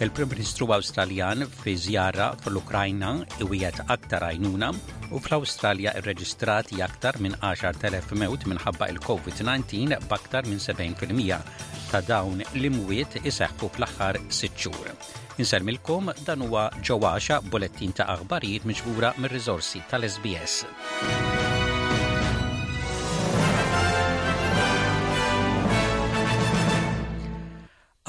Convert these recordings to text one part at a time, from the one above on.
Il-Prim Ministru Awstraljan fi żjara fl-Ukrajna iwiegħed aktar għajnuna u fl-Awstralja rreġistrati aktar minn 10,000 mewt minħabba il-COVID-19 b'aktar minn 70% ta' dawn l-imwiet iseħħu fl-aħħar sitt xhur. Insellmilkom dan huwa ġewwaxa bulettin ta' aħbarijiet miġbura mir-riżorsi tal-SBS.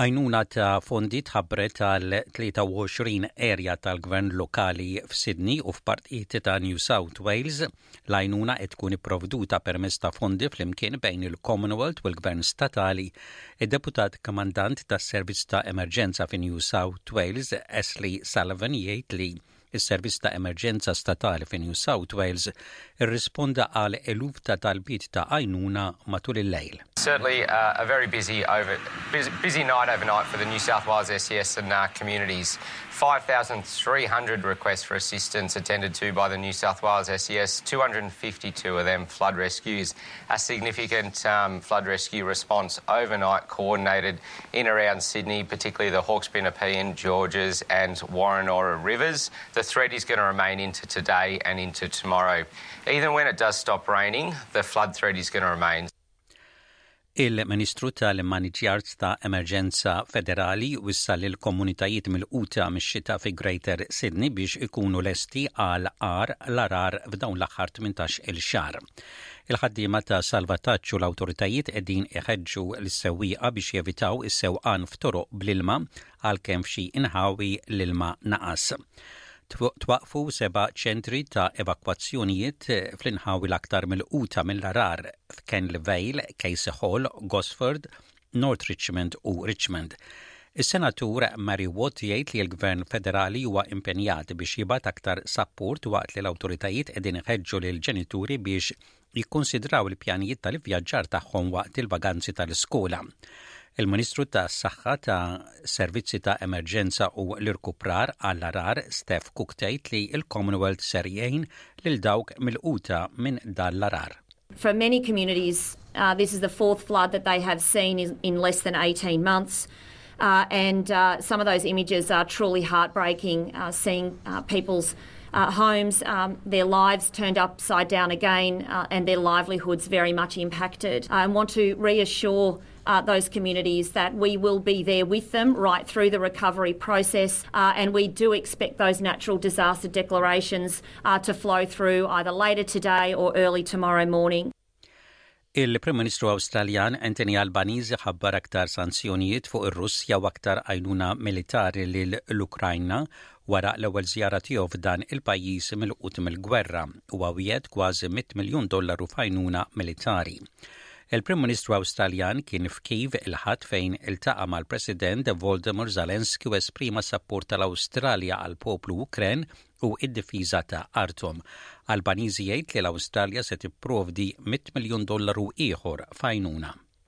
Għajnuna ta' fondi tħabbret għal 23 erja tal-gvern lokali f'Sydney u f'partijiet ta' New South Wales. L-għajnuna qed tkun ipprovduta permezz ta' fondi flimkien bejn il-Commonwealth u l-Gvern Statali. Id-Deputat Kmandant tas-Servizz ta' Emerġenza fi New South Wales, Ashley Sullivan, jgħid li Is-Servizz ta' Emerġenza Statali fi New South Wales irrisponda għal eluf ta' talbiet ta' għajnuna matul il-lejl. Certainly a very busy over busy night overnight for the New South Wales SES and NARC communities. 5300 requests for assistance attended to by the New South Wales SES, 252 of them flood rescues. A significant flood rescue response overnight coordinated in around Sydney, particularly the Hawke's Bay Nepean, Georges and Woronora rivers. The threat is going to remain into today and into tomorrow. Even when it does stop raining, the flood threat is going to remain. Il-Ministru tal-Maniġjar ta' Emerġenza Federali wissa lil komunitajiet mill-quta mix-xita fi Greater Sydney biex ikunu lesti għal ar l-arar f'dawn l-aħħar 18-il xahar. Il-ħaddiema ta' salvataġġ u l-awtoritajiet qegħdin iħeġġu lis-sewwieqa biex jevitaw is-sewqan f'toroq bl-ilma għalkemm f'xi inħawi l-ilma naqas. Twaqqfu seba' ċentri ta' evakwazzjonijiet fl-inħawi l-aktar milquta mill-għarar f'Kenley Vale, Casey Hall, Gosford, North Richmond u Richmond. Is-Senatur Mary Watt jgħid li l-Gvern Federali huwa impenjat biex jibgħat aktar sapport waqt li l-awtoritajiet qegħdin iħeġġu lill-ġenituri biex jikkunsidraw il-pjanijiet tal-ivvjaġġar tagħhom waqt il-vaganzi tal-iskola. Il-Ministru tas-Saħħa ta' Servizzi ta' Emerġenza u l-Irkuprar għall-Arar Steph Cook tgħid li l-Commonwealth ser jgħin lil dawk milquta minn dan l-arar. For many communities, uh, this is the fourth flood that they have seen in, in less than 18 months. Uh, and uh, some of those images are truly heartbreaking, uh, seeing uh people's uh homes, um, their lives turned upside down again, uh and their livelihoods very much impacted. I want to reassure those communities that we will be there with them right through the recovery process, and we do expect those natural disaster declarations to flow through either later today or early tomorrow morning. Il-Prim Ministru Awstraljan Anthony Albanese ħabbar aktar sanzjonijiet fuq ir-Russja u aktar għajnuna militari lil l-Ukrajna Wara l-ewwel żjara tiegħu f'dan il-pajjiż milqut mill-gwerra, huwa wiegħed kważi mitt miljun dollaru f'għajnuna militari. Il-Prim Ministru Awstraljan kien f'Kiev il-Ħadd fejn iltaqa' mal-President Volodymyr Zelensky u esprima s-sapport tal-Awstralja għall-poplu Ukren u d-difiża ta' arthom. Albaniżi jgħid li l-Awstralja se tipprovdi mitt miljun dollaru ieħor f'għajnuna.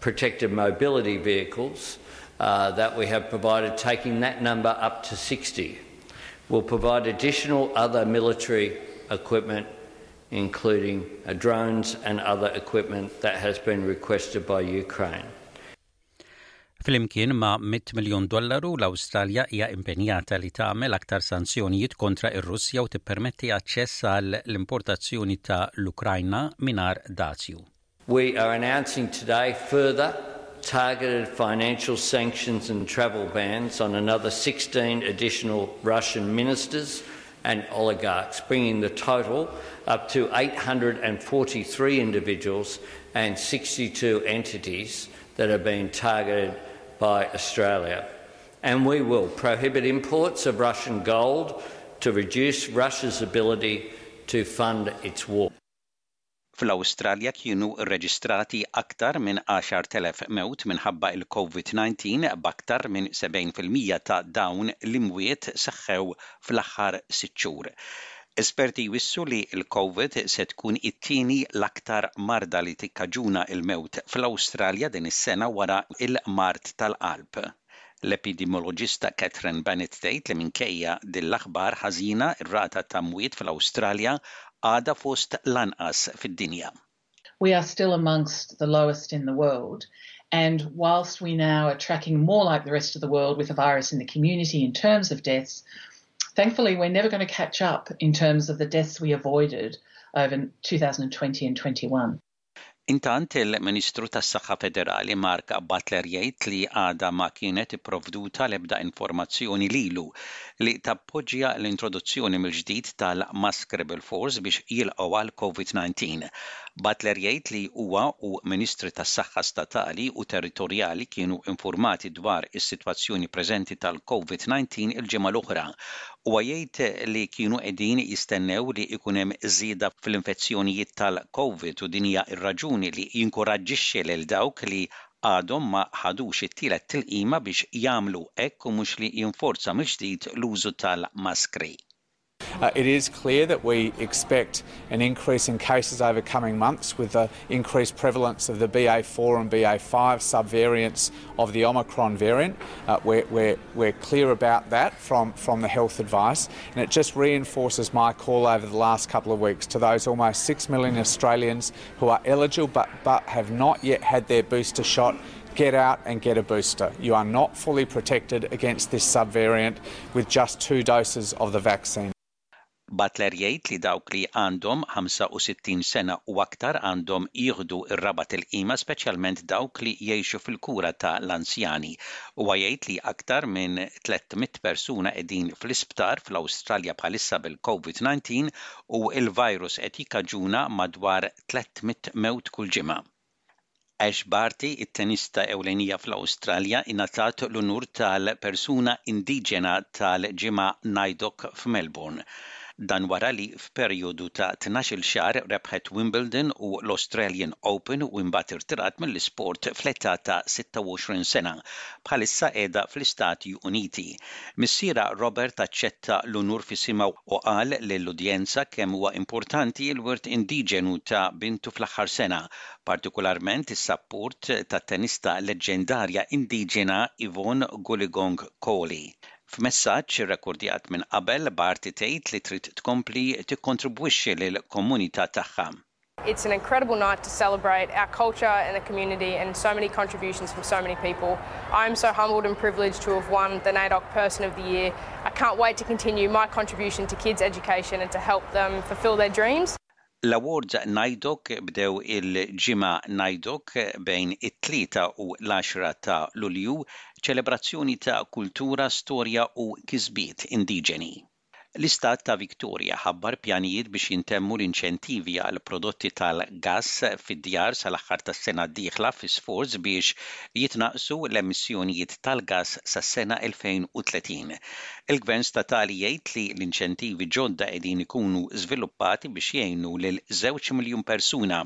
protected mobility vehicles that we have provided, taking that number up to 60. We will provide additional other military equipment including drones and other equipment that has been requested by Ukraine. Flimkien ma' 100 miljun dollaru l-Awstralja hija impenjata li tagħmel aktar sanzjonijiet kontra ir-Russja u tippermetti aċċess għal l-importazzjoni ta' l-Ukrajna mingħajr dazju. We are announcing today further targeted financial sanctions and travel bans on another 16 additional Russian ministers and oligarchs, bringing the total up to 843 individuals and 62 entities that have been targeted by Australia. And we will prohibit imports of Russian gold to reduce Russia's ability to fund its war. Fl-Awstralja kienu rreġistrati aktar minn 10,000 mewt minħabba l-COVID-19 b'aktar minn 70 fil-mija ta' dawn l-imwiet seħħew fl-aħħar sitt xhur. Esperti jwissu li l-Covid se tkun it-tieni l-aktar marda li tikkaġuna l-mewt fl-Awstralja din is-sena wara l-mard tal-qalb. L-epidemiologista Catherine Bennett tgħid li minkejja din aħbar ħażina r-rata ta' mwiet fl-Awstralja għada fost lanqas fid-dinja. We are still amongst the lowest in the world. And whilst we now are tracking more like the rest of the world with a virus in the community in terms of deaths, Thankfully, we're never going to catch up in terms of the deaths we avoided over 2020 and 21. Intant il-Ministru tas-Saħħa Federali Mark Butler jgħid li għadha ma kienet ipprovduta l-ebda informazzjoni lilu li tappoġġja l-introduzzjoni mill-ġdid tal-maskri bil-fors biex jilqgħu għall-Covid-19. Butler jgħid li huwa u Ministri tas-Saħħa statali u territorjali kienu infurmati dwar is-sitwazzjoni preżenti tal-Covid-19 il-ġimgħa l-oħra Huwa jgħid li kienu qegħdin jistennew li jkun hemm żieda fl-infezzjonijiet tal-Covid u din hija r-raġuni li jinkuraġġixxi lil dawk li għadhom ma ħadux it-tielet tilqima biex jagħmlu hekk u mhux li jinforza mill-ġdid l-użu tal-maskri. It is clear that we expect an increase in cases over coming months with the increased prevalence of the BA4 and BA5 sub-variants of the Omicron variant. We're clear about that. from, from the health advice, and it just reinforces my call over the last couple of weeks to those almost 6 million Australians who are eligible but, but have not yet had their booster shot get out and get a booster. You are not fully protected against this subvariant with just two doses of the vaccine. Butler jgħid li dawk li għandhom 65 sena u aktar għandhom jieħdu r-raba' tilqima speċjalment dawk li jgħixu fil-kura ta' l-anzjani. Huwa jgħid li aktar minn 300 persuna qegħdin fl-isptar fl-Awstralja bħalissa bil-Covid 19 u l-virus qed jikkaġuna madwar 300 mewt kull ġimgħa. Ash Barty, it-tenista ewlenija fl-Awstralja, ingħatat l-unur tal-Persuna Indiġena tal-Ġimgħa Naydock f'Melbourne. Dan wara li f'perjodu ta' tnax-il xahar rebħet Wimbledon u l-Australian Open u imbagħad irtirat mill-isport fl-età ta' 26 sena. Bħalissa qiegħda fl-Istati Uniti. Missierha Robert aċċetta l-unur f'isimha u. u qal lill-udjenza kemm huwa importanti l-wirt indiġenu ta' bintu fl-aħħar sena, partikularment is-sapport tat-tenista leġġendarja indiġena Yvonne Goolagong Cawley. F'messaġġ irrekordjat minn qabel, Barty tgħid li trid tkompli tikkontribwixxi lill-komunità tagħha. It's an incredible night to celebrate our culture and the community and so many contributions from so many people. I'm so humbled and privileged to have won the NAIDOC Person of the Year. I can't wait to continue my contribution to kids' education and to help them fulfil their dreams. L-awards Najdok bdew il-ġima Najdok bejn it tlita u l-10 ta' Lulju ċelebrazzjoni ta' kultura, storja u kisbiet indiġeni. L-Istat ta' Victoria ħabbar pjanijiet biex jintemmu l-inċentivi għall-prodotti tal-gass fid-djar sal-aħħar tas-sena d-dieħla fi sforz biex jitnaqqsu l-emissjonijiet tal-gass sas-sena 2030. Il-Gvern Statali jgħid li l-inċentivi ġodda qegħdin ikunu żviluppati biex jgħinu lil żewġ miljun persuna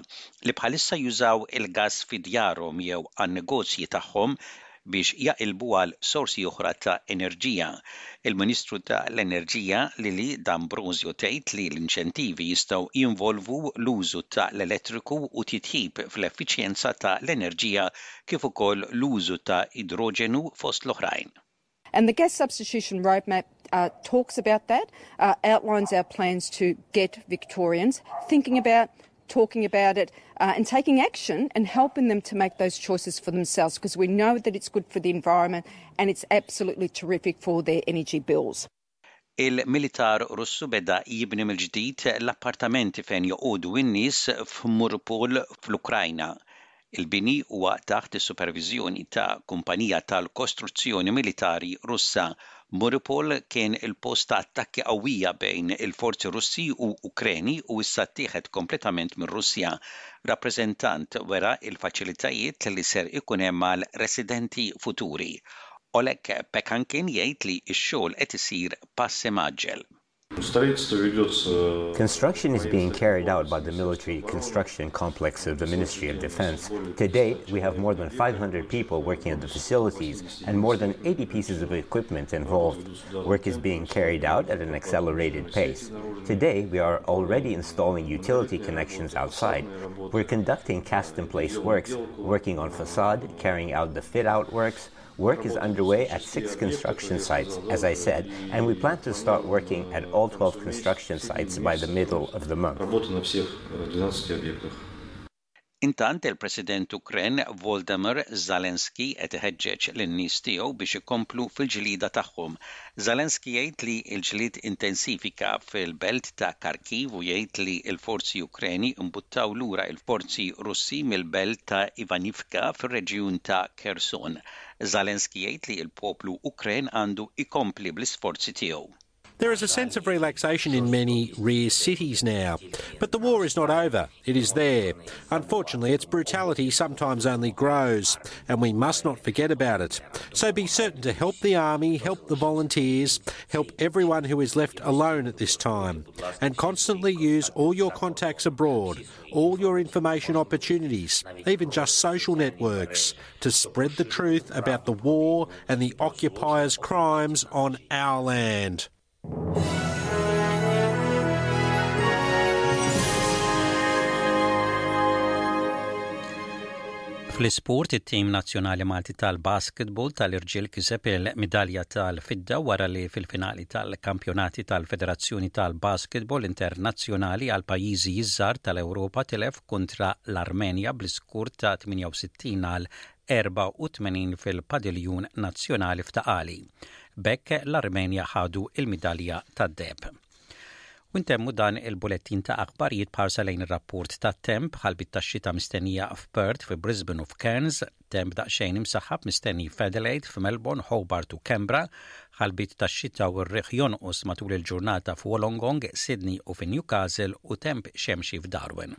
li bħalissa jużaw il-gass fi djarhom jew għan-negozji tagħhom biex jaqilbu għal sorsi oħra ta' enerġija. Il-Ministru ta' l-Enerġija, Lily D'Ambrosio tgħid li l-inċentivi jistgħu jinvolvu l-użu ta' l-elettriku u titjib fl-effiċjenza ta' l-enerġija kif ukoll l-użu ta' idroġenu fost l-oħrajn. And the gas substitution roadmap uh, talks about that, uh, outlines our plans to get Victorians thinking about talking about it uh, and taking action and helping them to make those choices for themselves because we know that it's good for the environment and it's absolutely terrific for their energy bills. Il-militar Russu beda jibni mil ġdid l-appartamenti fejn joqodu in-nies f'Murpol fl-Ukrajna. Il-bini huwa taħt is-superviżjoni ta' kumpanija tal-kostruzzjoni militari Russa. Mariupol kien il-post ta' attakki qawwija bejn il-forzi Russi u Ukreni u issa ttieħed kompletament mir-Russja. Rappreżentant wera l-faċilitajiet li ser ikun hemm għal residenti futuri. Oleg Pekankin jgħid li x-xogħol qed isir pass imgħaġġel. Construction is being carried out by the military construction complex of the Ministry of Defense. To date, we have more than 500 people working at the facilities and more than 80 pieces of equipment involved. Work is being carried out at an accelerated pace. Today, we are already installing utility connections outside. We're conducting cast in place works, working on facade, carrying out the fit out works, Work is underway at six construction sites, as I said, and we plan to start working at all 12 construction sites by the middle of the month. Intant, il-President Ukren Volodymyr Zelensky qed iħeġġeġ lin-nies tiegħu biex ikomplu fil-ġlieda tagħhom Zelensky jgħid li l-ġlied intensifika fil-belt ta' Kharkiv u jgħid li l-forzi Ukreni mbuttaw lura l-forzi Russi mill-belt ta' Ivanivka fir-reġjun ta' Kherson. Zelensky jgħid li l-poplu Ukren għandu jkompli bl-isforzi tiegħu. There is a sense of relaxation in many rare cities now. But the war is not over. it is there. Unfortunately, its brutality sometimes only grows, and we must not forget about it. So be certain to help the army, help the volunteers, help everyone who is left alone at this time, and constantly use all your contacts abroad, all your information opportunities, even just social networks, to spread the truth about the war and the occupiers' crimes on our land. Fl-isport, it-tim nazzjonali Malti tal-basketball tal-irġiel kiseb il-midalja tal-fidda wara li fil-finali tal-kampjonati tal-Federazzjoni tal-Basketball Internazzjonali għal pajjiżi jiżżar tal-Ewropa tilef kontra l-Armenja bl-iskur ta' 68 għal 84 fil-Padiljun Nazzjonali f'Ta' Qali. B'hekk l-Armenja ħadu l-midalja tad-deheb. U ntemmu dan il-bulettin ta' aħbarijiet bħarsa lejn ir-rapport tat-temp, ħalbit tax-xita mistennija f'Perth, fi Brisbane u f'Cairns, temp daqsxejn imsaħħab mistenni f'Adelaide, f'Melbourne, Hobart u Canberra, ħalbit tax-xita u r-riħ jonqos matul il-ġurnata f'Wollongong, Sydney u fi Newcastle u temp xemxi f'Darwin.